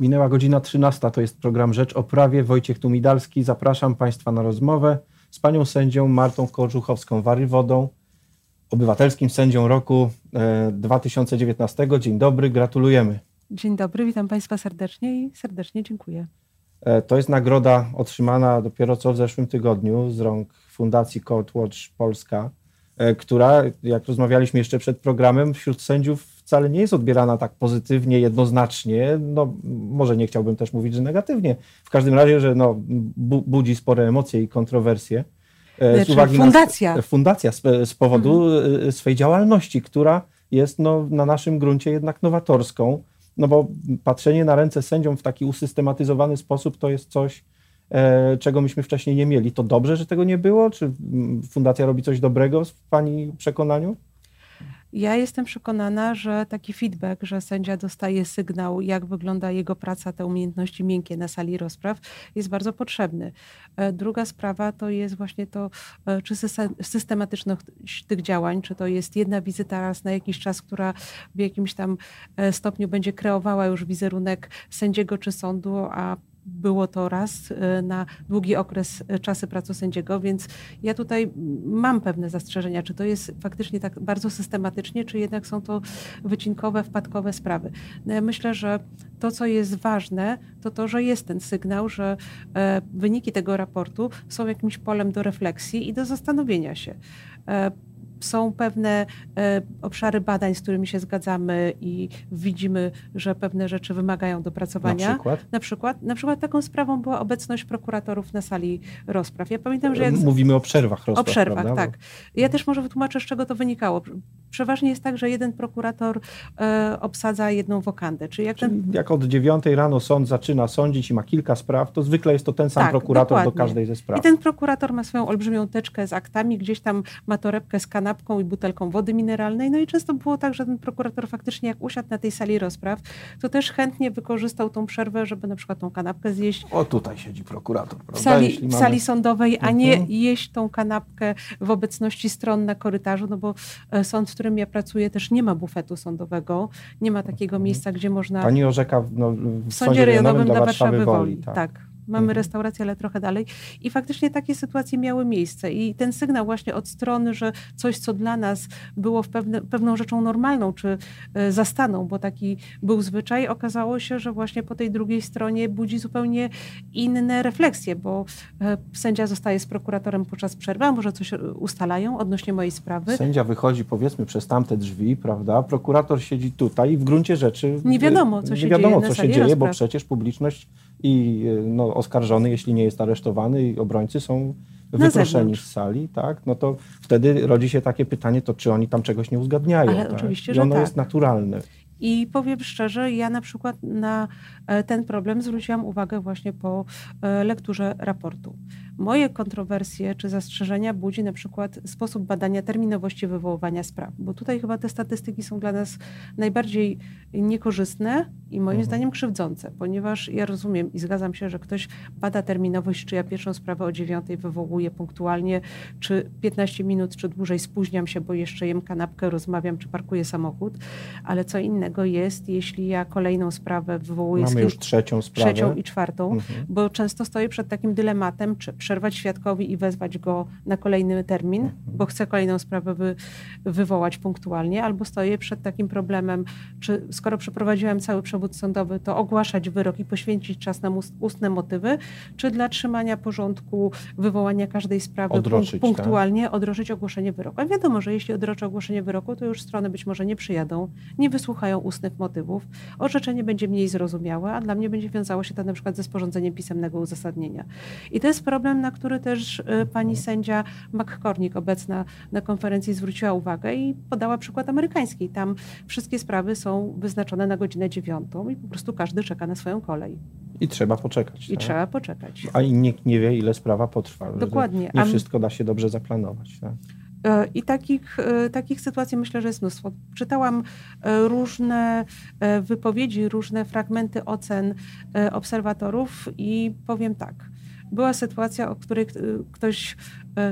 Minęła godzina 13, to jest program Rzecz o Prawie. Wojciech Tumidalski, zapraszam Państwa na rozmowę z panią sędzią Martą Korzuchowską-Warywodą, obywatelskim sędzią roku 2019. E, Dzień dobry, gratulujemy. Dzień dobry, witam Państwa serdecznie i serdecznie dziękuję. E, to jest nagroda otrzymana dopiero co w zeszłym tygodniu z rąk Fundacji Court Watch Polska, e, która, jak rozmawialiśmy jeszcze przed programem, wśród sędziów wcale nie jest odbierana tak pozytywnie, jednoznacznie. No, może nie chciałbym też mówić, że negatywnie. W każdym razie, że no, bu budzi spore emocje i kontrowersje. E, z znaczy, uwagi fundacja. Na, fundacja z, z powodu mhm. E, swej działalności, która jest no, na naszym gruncie jednak nowatorską. No bo patrzenie na ręce sędziom w taki usystematyzowany sposób to jest coś, e, czego myśmy wcześniej nie mieli. To dobrze, że tego nie było? Czy fundacja robi coś dobrego w Pani przekonaniu? Ja jestem przekonana, że taki feedback, że sędzia dostaje sygnał, jak wygląda jego praca, te umiejętności miękkie na sali rozpraw, jest bardzo potrzebny. E, druga sprawa to jest właśnie to, e, czy systematyczność tych działań, czy to jest jedna wizyta raz na jakiś czas, która w jakimś tam e, stopniu będzie kreowała już wizerunek sędziego czy sądu, a było to raz y, na długi okres y, czasy pracy sędziego, więc ja tutaj mam pewne zastrzeżenia, czy to jest faktycznie tak bardzo systematycznie, czy jednak są to wycinkowe, wpadkowe sprawy. No myślę, że to, co jest ważne, to to, że jest ten sygnał, że e, wyniki tego raportu są jakimś polem do refleksji i do zastanowienia się. Są pewne e, obszary badań, z którymi się zgadzamy i widzimy, że pewne rzeczy wymagają dopracowania. Na przykład? Na przykład, na przykład taką sprawą była obecność prokuratorów na sali rozpraw. Ja pamiętam, że jak... Mówimy o przerwach rozpraw, O przerwach, prawda? tak. Ja też może wytłumaczę, z czego to wynikało. Przeważnie jest tak, że jeden prokurator e, obsadza jedną wokandę. Czyli jak, Czyli ten... jak od dziewiątej rano sąd zaczyna sądzić i ma kilka spraw, to zwykle jest to ten sam tak, prokurator dokładnie. do każdej ze spraw. I ten prokurator ma swoją olbrzymią teczkę z aktami, gdzieś tam ma torebkę z kanapką i butelką wody mineralnej. No i często było tak, że ten prokurator faktycznie jak usiadł na tej sali rozpraw, to też chętnie wykorzystał tą przerwę, żeby na przykład tą kanapkę zjeść. O, tutaj siedzi prokurator, prawda? W sali, w sali sądowej, a nie mhm. jeść tą kanapkę w obecności stron na korytarzu, no bo e, sąd, w którym ja pracuję, też nie ma bufetu sądowego, nie ma takiego mhm. miejsca, gdzie można... Pani orzeka no, w, w sądzie rejonowym dla Warszawy, Warszawy Woli. tak. tak. Mamy mhm. restaurację, ale trochę dalej. I faktycznie takie sytuacje miały miejsce. I ten sygnał właśnie od strony, że coś, co dla nas było pewne, pewną rzeczą normalną, czy e, zastaną, bo taki był zwyczaj, okazało się, że właśnie po tej drugiej stronie budzi zupełnie inne refleksje, bo e, sędzia zostaje z prokuratorem podczas przerwy, a może coś ustalają odnośnie mojej sprawy. Sędzia wychodzi powiedzmy przez tamte drzwi, prawda? Prokurator siedzi tutaj i w gruncie rzeczy nie wiadomo, co nie się wiadomo, dzieje. co się dzieje, bo przecież publiczność i no, oskarżony, jeśli nie jest aresztowany i obrońcy są wyproszeni z sali, tak, no to wtedy rodzi się takie pytanie, to czy oni tam czegoś nie uzgadniają. Ale tak? oczywiście, I że ono tak. jest naturalne. I powiem szczerze, ja na przykład na e, ten problem zwróciłam uwagę właśnie po e, lekturze raportu. Moje kontrowersje czy zastrzeżenia budzi na przykład sposób badania terminowości wywoływania spraw, bo tutaj chyba te statystyki są dla nas najbardziej niekorzystne i moim mhm. zdaniem krzywdzące, ponieważ ja rozumiem i zgadzam się, że ktoś bada terminowość, czy ja pierwszą sprawę o dziewiątej wywołuję punktualnie, czy 15 minut, czy dłużej spóźniam się, bo jeszcze jem kanapkę, rozmawiam, czy parkuję samochód, ale co innego jest, jeśli ja kolejną sprawę wywołuję... Mamy już trzecią sprawę. Trzecią i czwartą, mhm. bo często stoję przed takim dylematem, czy przerwać świadkowi i wezwać go na kolejny termin, mhm. bo chcę kolejną sprawę wy, wywołać punktualnie, albo stoję przed takim problemem, czy skoro przeprowadziłem cały przewód sądowy, to ogłaszać wyrok i poświęcić czas na ustne motywy, czy dla trzymania porządku, wywołania każdej sprawy odroczyć, tak? punktualnie, tak? odroczyć ogłoszenie wyroku. A wiadomo, że jeśli odroczę ogłoszenie wyroku, to już strony być może nie przyjadą, nie wysłuchają ustnych motywów, orzeczenie będzie mniej zrozumiałe, a dla mnie będzie wiązało się to na przykład ze sporządzeniem pisemnego uzasadnienia. I to jest problem, na który też y, pani sędzia McCormick, obecna na konferencji, zwróciła uwagę i podała przykład amerykański. Tam wszystkie sprawy są wyznaczone na godzinę dziewiątą i po prostu każdy czeka na swoją kolej. I trzeba poczekać. I tak? trzeba poczekać. A nikt nie wie, ile sprawa potrwa. Dokładnie. Nie wszystko da się dobrze zaplanować. Tak? E, I takich, e, takich sytuacji myślę, że jest mnóstwo. Czytałam e, różne wypowiedzi, różne fragmenty ocen obserwatorów i powiem tak była sytuacja, o której ktoś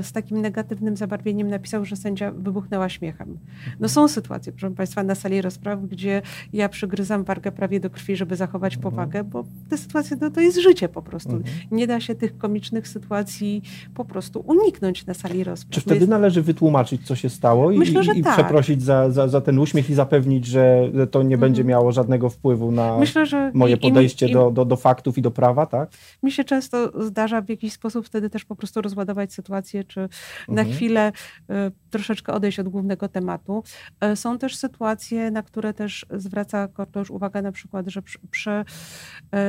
z takim negatywnym zabarwieniem napisał, że sędzia wybuchnęła śmiechem. No są sytuacje, proszę Państwa, na sali rozpraw, gdzie ja przygryzam wargę prawie do krwi, żeby zachować mhm. powagę, bo te sytuacje to, to jest życie po prostu. Mhm. Nie da się tych komicznych sytuacji po prostu uniknąć na sali rozpraw. Czy wtedy jest... należy wytłumaczyć, co się stało i, Myślę, i tak. przeprosić za, za, za, ten uśmiech i zapewnić, że to nie mhm. będzie miało żadnego wpływu na Myślę, moje podejście do, do, do faktów i do prawa, tak? Mi się często zdarza w jakiś sposób wtedy też po prostu rozładować sytuację, czy mhm. na chwilę y, troszeczkę odejść od głównego tematu. Y, są też sytuacje, na które też zwraca Kortosz uwagę, na przykład, że przy, przy,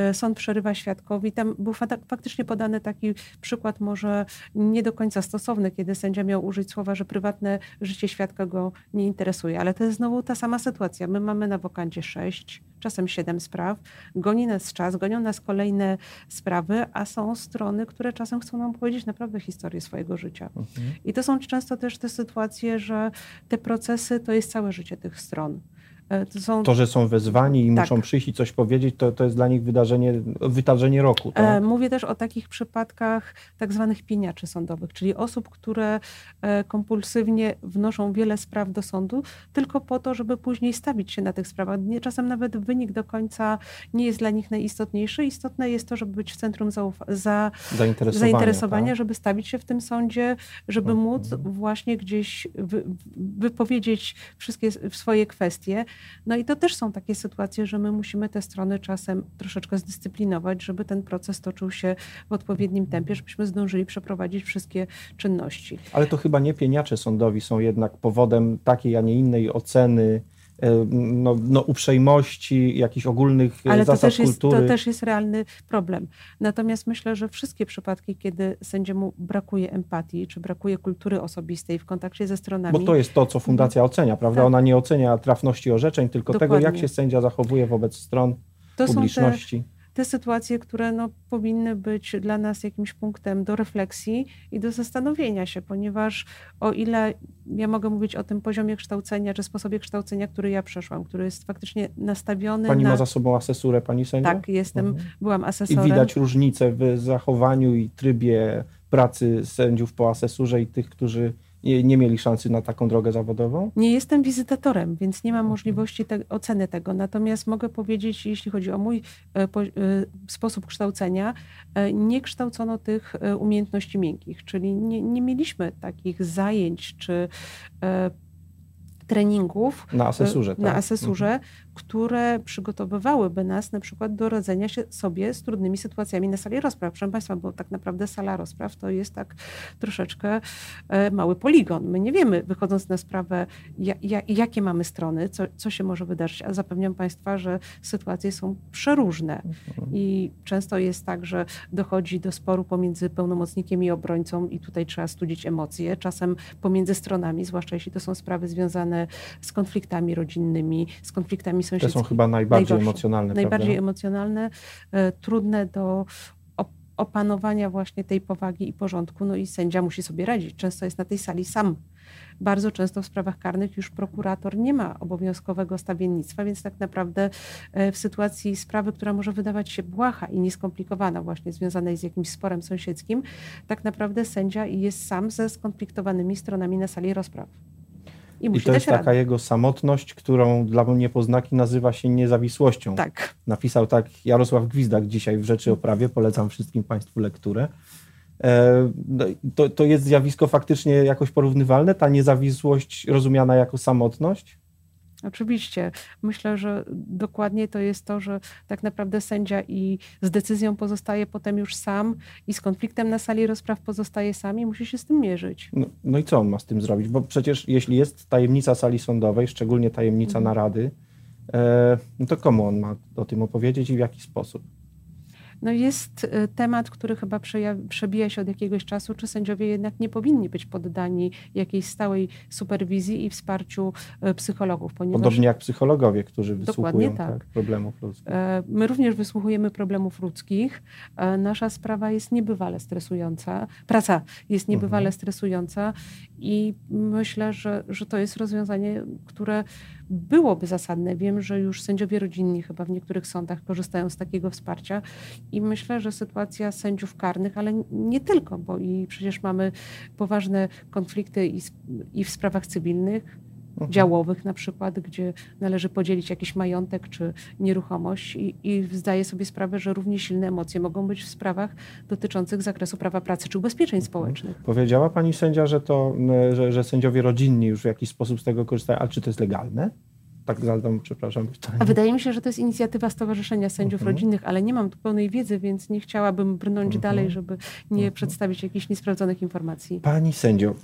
y, sąd przerywa świadkowi. Tam był faktycznie podany taki przykład, może nie do końca stosowny, kiedy sędzia miał użyć słowa, że prywatne życie świadka go nie interesuje, ale to jest znowu ta sama sytuacja. My mamy na wokandzie sześć czasem siedem spraw. Goni nas czas, gonią nas kolejne sprawy, a są strony, które czasem chcą nam powiedzieć naprawdę historię swojego życia. Mhm. I to są często też te sytuacje, że te procesy to jest całe życie tych stron. E, to, są... to, że są wezwani i tak. muszą przyjść i coś powiedzieć, to, to jest dla nich wydarzenie, wydarzenie roku. Tak? E, mówię też o takich przypadkach tak zwanych pieniaczy sądowych, czyli osób, które e, kompulsywnie wnoszą wiele spraw do sądu, tylko po to, żeby później stawić się na tych sprawach. Czasem nawet wynik do końca nie jest dla nich najistotniejszy. Istotne jest to, żeby być w centrum za, zainteresowania, zainteresowania tak? żeby stawić się w tym sądzie, żeby mhm. móc właśnie gdzieś wy, wypowiedzieć wszystkie swoje kwestie. No i to też są takie sytuacje, że my musimy te strony czasem troszeczkę zdyscyplinować, żeby ten proces toczył się w odpowiednim tempie, żebyśmy zdążyli przeprowadzić wszystkie czynności. Ale to chyba nie pieniacze sądowi są jednak powodem takiej, a nie innej oceny no, no, uprzejmości, jakichś ogólnych e, Ale zasad to też kultury. Jest, to też jest realny problem. Natomiast myślę, że wszystkie przypadki, kiedy sędziemu brakuje empatii, czy brakuje kultury osobistej w kontakcie ze stronami... Bo to jest to, co fundacja mhm. ocenia, prawda? Tak. Ona nie ocenia trafności orzeczeń, tylko Dokładnie. tego, jak się sędzia zachowuje wobec stron to publiczności. Są te te sytuacje, które no, powinny być dla nas jakimś punktem do refleksji i do zastanowienia się, ponieważ o ile ja mogę mówić o tym poziomie kształcenia, czy sposobie kształcenia, który ja przeszłam, który jest faktycznie nastawiony Pani na... ma za sobą asesurę, pani sędzia? Tak, jestem, mhm. byłam asesorem. I widać różnicę w zachowaniu i trybie pracy sędziów po asesurze i tych, którzy nie, nie, mieli szansy na taką drogę zawodową? Nie jestem wizytatorem, więc nie mam możliwości te, oceny tego. Natomiast mogę powiedzieć, jeśli chodzi o mój e, po, e, sposób kształcenia, e, nie kształcono tych umiejętności miękkich, czyli nie, nie mieliśmy takich zajęć czy treningów na asesurze, tak? na asesurze mhm które przygotowywałyby nas na przykład do radzenia się sobie z trudnymi sytuacjami na sali rozpraw. Proszę Państwa, bo tak naprawdę sala rozpraw to jest tak troszeczkę e, mały poligon. My nie wiemy, wychodząc na sprawę, jakie mamy strony, co, co się może wydarzyć, a zapewniam Państwa, że sytuacje są przeróżne mhm. i często jest tak, że dochodzi do sporu pomiędzy pełnomocnikiem i obrońcą i tutaj trzeba studzić emocje, czasem pomiędzy stronami, zwłaszcza jeśli to są sprawy związane z konfliktami rodzinnymi, z konfliktami te są chyba najbardziej najgorsze, emocjonalne. Najbardziej prawda? emocjonalne, e, trudne do opanowania właśnie tej powagi i porządku. No i sędzia musi sobie radzić. Często jest na tej sali sam. Bardzo często w sprawach karnych już prokurator nie ma obowiązkowego stawiennictwa, więc tak naprawdę e, w sytuacji sprawy, która może wydawać się błaha i nieskomplikowana, właśnie związanej z jakimś sporem sąsiedzkim, tak naprawdę sędzia jest sam ze skonfliktowanymi stronami na sali rozpraw. I, I to jest radę. taka jego samotność, którą dla niepoznaki nazywa się niezawisłością. Tak. Napisał tak Jarosław Gwizdak dzisiaj w Rzeczy o Prawie. Polecam wszystkim Państwu lekturę. E, no to, to jest zjawisko faktycznie jakoś porównywalne, ta niezawisłość rozumiana jako samotność? Oczywiście. Myślę, że dokładnie to jest to, że tak naprawdę sędzia i z decyzją pozostaje potem już sam i z konfliktem na sali rozpraw pozostaje sam i musi się z tym mierzyć. No, no i co on ma z tym zrobić? Bo przecież jeśli jest tajemnica sali sądowej, szczególnie tajemnica mhm. narady, e, no to komu on ma o tym opowiedzieć i w jaki sposób? No jest y, temat, który chyba przebija się od jakiegoś czasu, czy sędziowie jednak nie powinni być poddani jakiejś stałej superwizji i wsparciu y, psychologów. Ponieważ... Podobnie jak psychologowie, którzy wysłuchują tak. Tak, problemów ludzkich. E, my również wysłuchujemy problemów ludzkich. E, nasza sprawa jest niebywale stresująca. Praca jest niebywale mhm. stresująca i myślę, że, że to jest rozwiązanie, które byłoby zasadne. Wiem, że już sędziowie rodzinni chyba w niektórych sądach korzystają z takiego wsparcia i myślę, że sytuacja sędziów karnych, ale nie tylko, bo i przecież mamy poważne konflikty i, i w sprawach cywilnych, mhm. działowych na przykład, gdzie należy podzielić jakiś majątek czy nieruchomość i, i zdaję sobie sprawę, że równie silne emocje mogą być w sprawach dotyczących zakresu prawa pracy czy ubezpieczeń mhm. społecznych. Powiedziała pani sędzia, że to, że, że sędziowie rodzinni już w jakiś sposób z tego korzystają, ale czy to jest legalne? Tak zadam, przepraszam. Pytanie. A wydaje mi się, że to jest inicjatywa Stowarzyszenia Sędziów mhm. Rodzinnych, ale nie mam tu pełnej wiedzy, więc nie chciałabym brnąć mhm. dalej, żeby nie mhm. przedstawić jakichś niesprawdzonych informacji. Pani sędzio,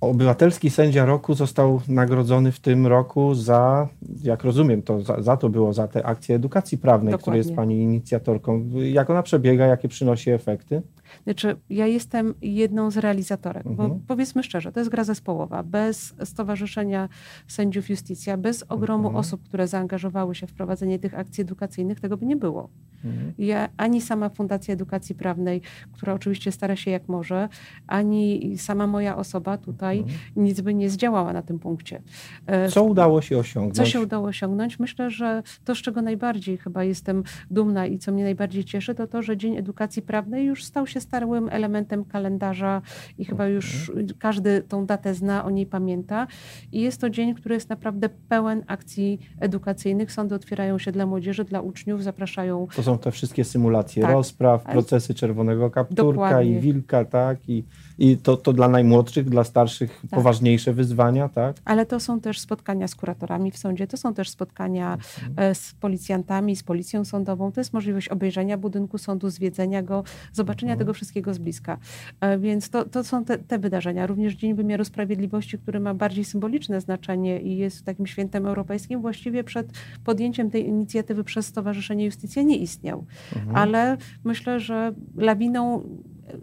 Obywatelski sędzia roku został nagrodzony w tym roku za, jak rozumiem, to za, za to było za tę akcję edukacji prawnej, Dokładnie. której jest Pani inicjatorką. Jak ona przebiega, jakie przynosi efekty? Znaczy, ja jestem jedną z realizatorek, mhm. bo powiedzmy szczerze, to jest gra zespołowa. Bez Stowarzyszenia Sędziów Justicja, bez ogromu mhm. osób, które zaangażowały się w prowadzenie tych akcji edukacyjnych, tego by nie było. Mhm. Ja, ani sama Fundacja Edukacji Prawnej, która oczywiście stara się jak może, ani sama moja osoba tutaj mhm. nic by nie zdziałała na tym punkcie. E, co udało się osiągnąć? Co się udało osiągnąć? Myślę, że to, z czego najbardziej chyba jestem dumna i co mnie najbardziej cieszy, to to, że Dzień Edukacji Prawnej już stał się stałym elementem kalendarza i chyba już każdy tą datę zna, o niej pamięta. I jest to dzień, który jest naprawdę pełen akcji edukacyjnych. Sądy otwierają się dla młodzieży, dla uczniów, zapraszają. To są te wszystkie symulacje tak. rozpraw, procesy czerwonego kapturka Dokładnie. i wilka, tak? I i to, to dla najmłodszych, dla starszych tak. poważniejsze wyzwania, tak? Ale to są też spotkania z kuratorami w sądzie, to są też spotkania mhm. E, z policjantami, z policją sądową. To jest możliwość obejrzenia budynku sądu, zwiedzenia go, zobaczenia mhm. tego wszystkiego z bliska. E, więc to, to są te, te, wydarzenia. Również Dzień Wymiaru Sprawiedliwości, który ma bardziej symboliczne znaczenie i jest takim świętem europejskim, właściwie przed podjęciem tej inicjatywy przez Stowarzyszenie Justicja nie istniał. Mhm. Ale myślę, że lawiną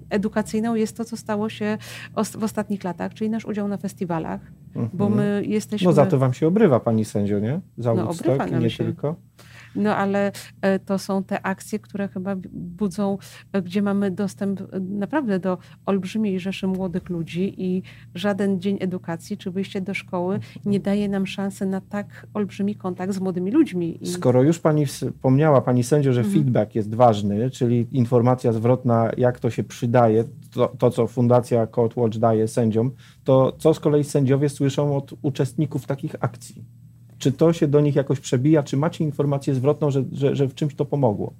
edukacyjną jest to, co stało się w ostatnich latach, czyli nasz udział na festiwalach, mhm. bo my jesteśmy... No za to wam się obrywa, pani sędzio, nie? Za no, i nie się. tylko. No ale e, to są te akcje, które chyba budzą, e, gdzie mamy dostęp e, naprawdę do olbrzymiej rzeszy młodych ludzi i żaden dzień edukacji czy wyjście do szkoły mhm. nie daje nam szansy na tak olbrzymi kontakt z młodymi ludźmi. I... Skoro już pani wspomniała, pani sędzio, że mhm. feedback jest ważny, czyli informacja zwrotna, jak to się przydaje, to, to co Fundacja Court Watch daje sędziom, to co z kolei sędziowie słyszą od uczestników takich akcji? Czy to się do nich jakoś przebija? Czy macie informację zwrotną, że, że, że w czymś to pomogło?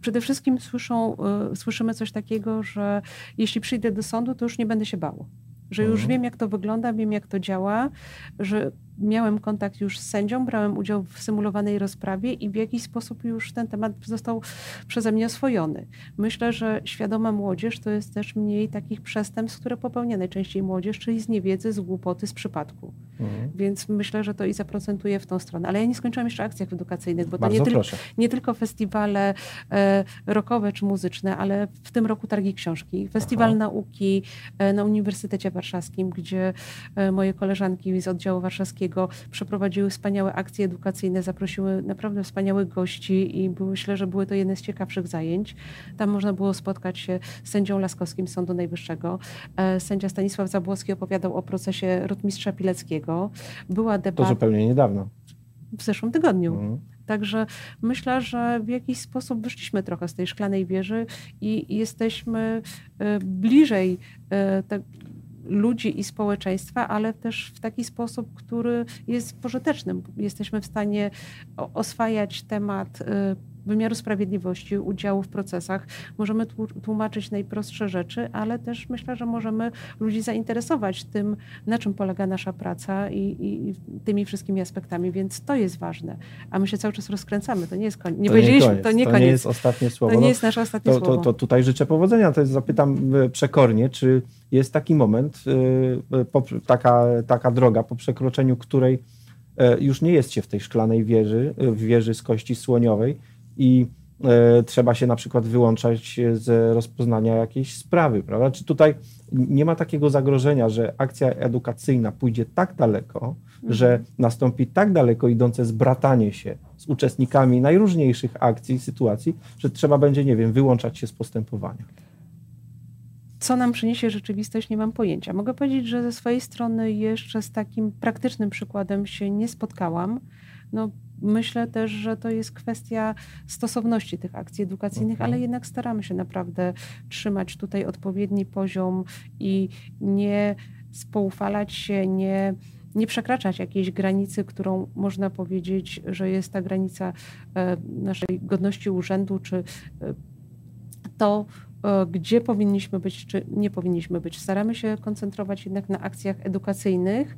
Przede wszystkim słyszą, y, słyszymy coś takiego, że jeśli przyjdę do sądu, to już nie będę się bał. Że już mhm. wiem, jak to wygląda, wiem, jak to działa, że miałem kontakt już z sędzią, brałem udział w symulowanej rozprawie i w jakiś sposób już ten temat został przeze mnie oswojony. Myślę, że świadoma młodzież to jest też mniej takich przestępstw, które popełnia najczęściej młodzież, czyli z niewiedzy, z głupoty, z przypadku. Mhm. Więc myślę, że to i zaprocentuje w tą stronę. Ale ja nie skończyłam jeszcze akcjach edukacyjnych, bo Bardzo to nie, nie tylko festiwale e, rockowe czy muzyczne, ale w tym roku targi książki, festiwal Aha. nauki e, na Uniwersytecie Warszawskim, gdzie e, moje koleżanki z oddziału warszawskiego przeprowadziły wspaniałe akcje edukacyjne, zaprosiły naprawdę wspaniałych gości i myślę, że były to jedne z ciekawszych zajęć. Tam można było spotkać się z sędzią Laskowskim Sądu Najwyższego. E, sędzia Stanisław Zabłocki opowiadał o procesie rotmistrza Pileckiego. Była debata... To zupełnie niedawno. W zeszłym tygodniu. Mhm. Także myślę, że w jakiś sposób wyszliśmy trochę z tej szklanej wieży i jesteśmy e, bliżej e, ludzi i społeczeństwa, ale też w taki sposób, który jest pożyteczny. Jesteśmy w stanie oswajać temat y, wymiaru sprawiedliwości, udziału w procesach. Możemy tłumaczyć najprostsze rzeczy, ale też myślę, że możemy ludzi zainteresować tym, na czym polega nasza praca i, i tymi wszystkimi aspektami, więc to jest ważne. A my się cały czas rozkręcamy. To nie jest koniec. Nie to powiedzieliśmy, nie koniec. to nie koniec. To nie jest ostatnie słowo. To nie jest nasze ostatnie to, słowo. To, to tutaj życzę powodzenia. To jest, zapytam e, przekornie, czy jest taki moment, e, taka, taka droga, po przekroczeniu której już nie jest się w tej szklanej wieży, w wieży z kości słoniowej, i e, trzeba się na przykład wyłączać z rozpoznania jakiejś sprawy, prawda? Czy tutaj nie ma takiego zagrożenia, że akcja edukacyjna pójdzie tak daleko, mhm. że nastąpi tak daleko idące zbratanie się z uczestnikami najróżniejszych akcji, sytuacji, że trzeba będzie, nie wiem, wyłączać się z postępowania? co nam przyniesie rzeczywistość, nie mam pojęcia. Mogę powiedzieć, że ze swojej strony jeszcze z takim praktycznym przykładem się nie spotkałam. No, myślę też, że to jest kwestia stosowności tych akcji edukacyjnych, ale jednak staramy się naprawdę trzymać tutaj odpowiedni poziom i nie spoufalać się, nie nie przekraczać jakiejś granicy, którą można powiedzieć, że jest ta granica e, naszej godności urzędu, czy e, to, gdzie powinniśmy być, czy nie powinniśmy być. Staramy się koncentrować jednak na akcjach edukacyjnych,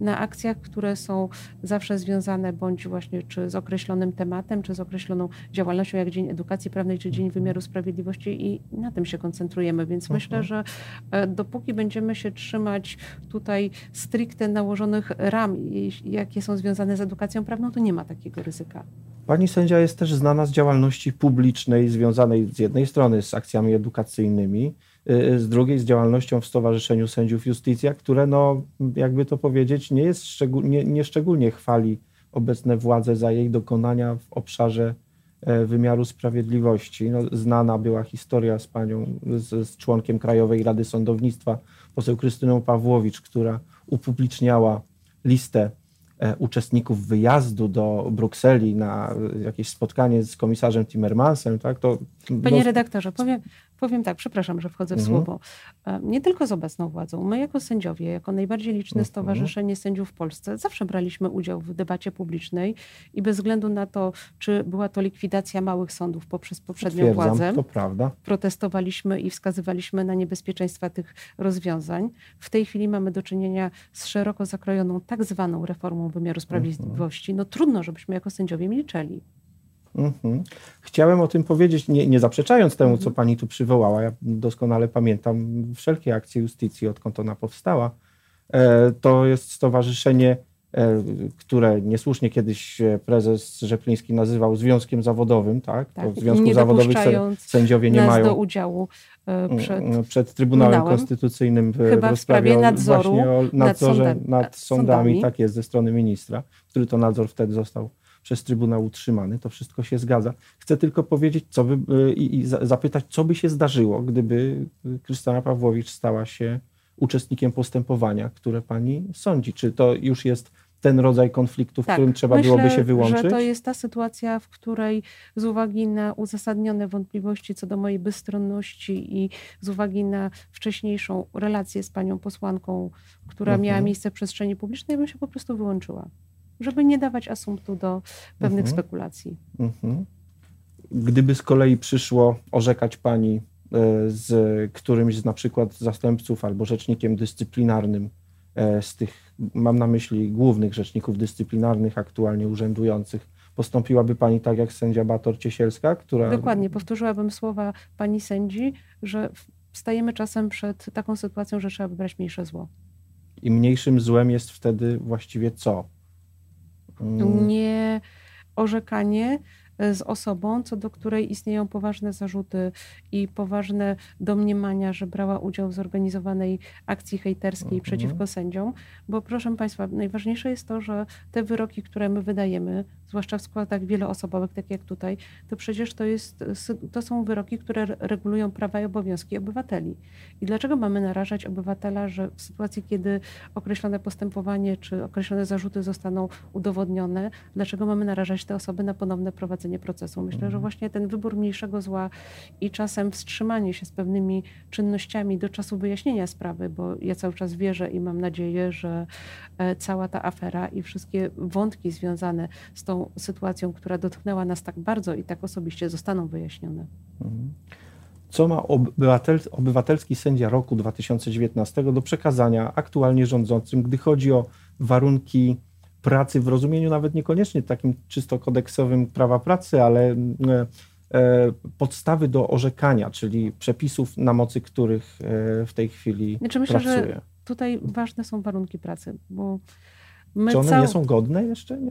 na akcjach, które są zawsze związane bądź właśnie czy z określonym tematem, czy z określoną działalnością, jak Dzień Edukacji Prawnej, czy Dzień Wymiaru Sprawiedliwości i na tym się koncentrujemy. Więc mhm. myślę, że e, dopóki będziemy się trzymać tutaj stricte nałożonych ram, jakie są związane z edukacją prawną, to nie ma takiego ryzyka. Pani sędzia jest też znana z działalności publicznej związanej z jednej strony z akcjami edukacyjnymi, y, z drugiej z działalnością w Stowarzyszeniu Sędziów Justicja, które, no, jakby to powiedzieć, nie, jest szczególnie, nie szczególnie chwali obecne władze za jej dokonania w obszarze e, wymiaru sprawiedliwości. No, znana była historia z panią, z, z członkiem Krajowej Rady Sądownictwa, poseł Krystyną Pawłowicz, która upubliczniała listę uczestników wyjazdu do Brukseli na jakieś spotkanie z komisarzem Timmermansem, tak, to... Panie redaktorze, powiem, powiem tak, przepraszam, że wchodzę w mhm. słowo. E, nie tylko z obecną władzą. My jako sędziowie, jako najbardziej liczne mhm. stowarzyszenie sędziów w Polsce, zawsze braliśmy udział w debacie publicznej i bez względu na to, czy była to likwidacja małych sądów poprzez poprzednią władzę, protestowaliśmy i wskazywaliśmy na niebezpieczeństwa tych rozwiązań. W tej chwili mamy do czynienia z szeroko zakrojoną tak zwaną reformą wymiaru sprawiedliwości. No trudno, żebyśmy jako sędziowie milczeli. Mhm. Chciałem o tym powiedzieć, nie, nie zaprzeczając temu, mhm. co pani tu przywołała. Ja doskonale pamiętam wszelkie akcje justycji, odkąd ona powstała. E, to jest stowarzyszenie, e, które niesłusznie kiedyś prezes Rzepliński nazywał związkiem zawodowym, tak? tak. W związku zawodowych sędziowie nie mają do udziału e, przed, mm, przed Trybunałem Konstytucyjnym w, Chyba w sprawie nadzoru właśnie o nadzorze nad, sądami, nad sądami, tak jest, ze strony ministra, który to nadzór wtedy został przez Trybunał utrzymany. To wszystko się zgadza. Chcę tylko powiedzieć co by, y, i, i zapytać, co by się zdarzyło, gdyby Krystyna Pawłowicz stała się uczestnikiem postępowania, które pani sądzi. Czy to już jest ten rodzaj konfliktu, w tak, którym trzeba myślę, byłoby się wyłączyć? że to jest ta sytuacja, w której z uwagi na uzasadnione wątpliwości co do mojej bezstronności i z uwagi na wcześniejszą relację z panią posłanką, która mhm. miała miejsce w przestrzeni publicznej, bym się po prostu wyłączyła żeby nie dawać asumptu do pewnych mhm. spekulacji. Mhm. Gdyby z kolei przyszło orzekać pani e, z którymś z na przykład zastępców albo rzecznikiem dyscyplinarnym e, z tych, mam na myśli głównych rzeczników dyscyplinarnych aktualnie urzędujących, postąpiłaby pani tak jak sędzia Bator Ciesielska, która... Dokładnie, powtórzyłabym słowa pani sędzi, że stajemy czasem przed taką sytuacją, że trzeba wybrać mniejsze zło. I mniejszym złem jest wtedy właściwie co? Mm. Nie orzekanie e, z osobą, co do której istnieją poważne zarzuty i poważne domniemania, że brała udział w zorganizowanej akcji hejterskiej mhm. przeciwko sędziom, bo proszę Państwa, najważniejsze jest to, że te wyroki, które my wydajemy, zwłaszcza w składach wieloosobowych, tak jak tutaj, to przecież to, jest, to są wyroki, które regulują prawa i obowiązki obywateli. I dlaczego mamy narażać obywatela, że w sytuacji, kiedy określone postępowanie czy określone zarzuty zostaną udowodnione, dlaczego mamy narażać te osoby na ponowne prowadzenie procesu? Myślę, że mhm. właśnie ten wybór mniejszego zła i czasem wstrzymanie się z pewnymi czynnościami do czasu wyjaśnienia sprawy, bo ja cały czas wierzę i mam nadzieję, że e, cała ta afera i wszystkie wątki związane z tą sytuacją, która dotknęła nas tak bardzo i tak osobiście, zostaną wyjaśnione. Mhm. Co ma obywatel, obywatelski sędzia roku 2019 do przekazania aktualnie rządzącym, gdy chodzi o warunki pracy w rozumieniu nawet niekoniecznie takim czysto kodeksowym prawa pracy, ale e, e, podstawy do orzekania, czyli przepisów, na mocy których e, w tej chwili znaczy myślę, pracuje. Że tutaj ważne są warunki pracy, bo my Czy one cał... nie są godne jeszcze? Nie?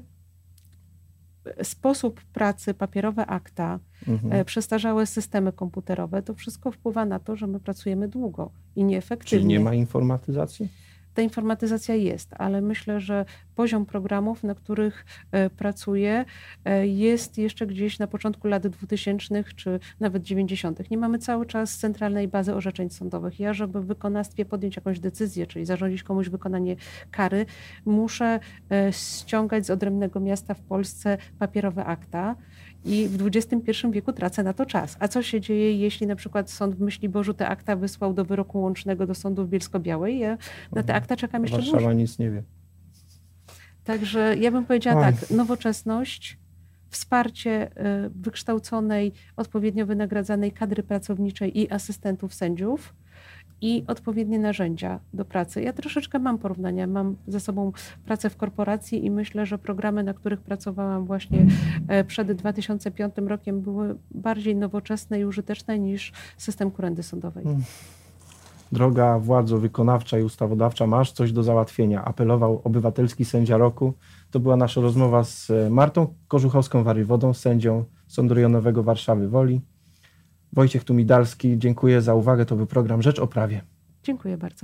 Sposób pracy, papierowe akta, mhm. E, przestarzałe systemy komputerowe, to wszystko wpływa na to, że my pracujemy długo i nieefektywnie. Czyli nie ma informatyzacji? Ta informatyzacja jest, ale myślę, że poziom programów, na których e, pracuję, e, jest jeszcze gdzieś na początku lat 2000 czy nawet 90. Nie mamy cały czas centralnej bazy orzeczeń sądowych. Ja, żeby w wykonawstwie podjąć jakąś decyzję, czyli zarządzić komuś wykonanie kary, muszę e, ściągać z odrębnego miasta w Polsce papierowe akta i w XXI wieku tracę na to czas. A co się dzieje, jeśli na przykład sąd w myśli Bożu te akta wysłał do wyroku łącznego do sądu w Bielsko-Białej? Ja na te akta czekam jeszcze Warszawa dłużej. nic nie wie. Także ja bym powiedziała Oj. tak, nowoczesność, wsparcie y, wykształconej, odpowiednio wynagradzanej kadry pracowniczej i asystentów sędziów i odpowiednie narzędzia do pracy. Ja troszeczkę mam porównania. Mam ze sobą pracę w korporacji i myślę, że programy, na których pracowałam właśnie e, przed 2005 rokiem były bardziej nowoczesne i użyteczne niż system kurendy sądowej. Mm. Droga władzo wykonawcza i ustawodawcza, masz coś do załatwienia, apelował obywatelski sędzia roku. To była nasza rozmowa z e, Martą Korzuchowską-Warywodą, sędzią Sądu Rejonowego Warszawy Woli. Wojciech Tumidalski, dziękuję za uwagę. To był program Rzecz o Prawie. Dziękuję bardzo.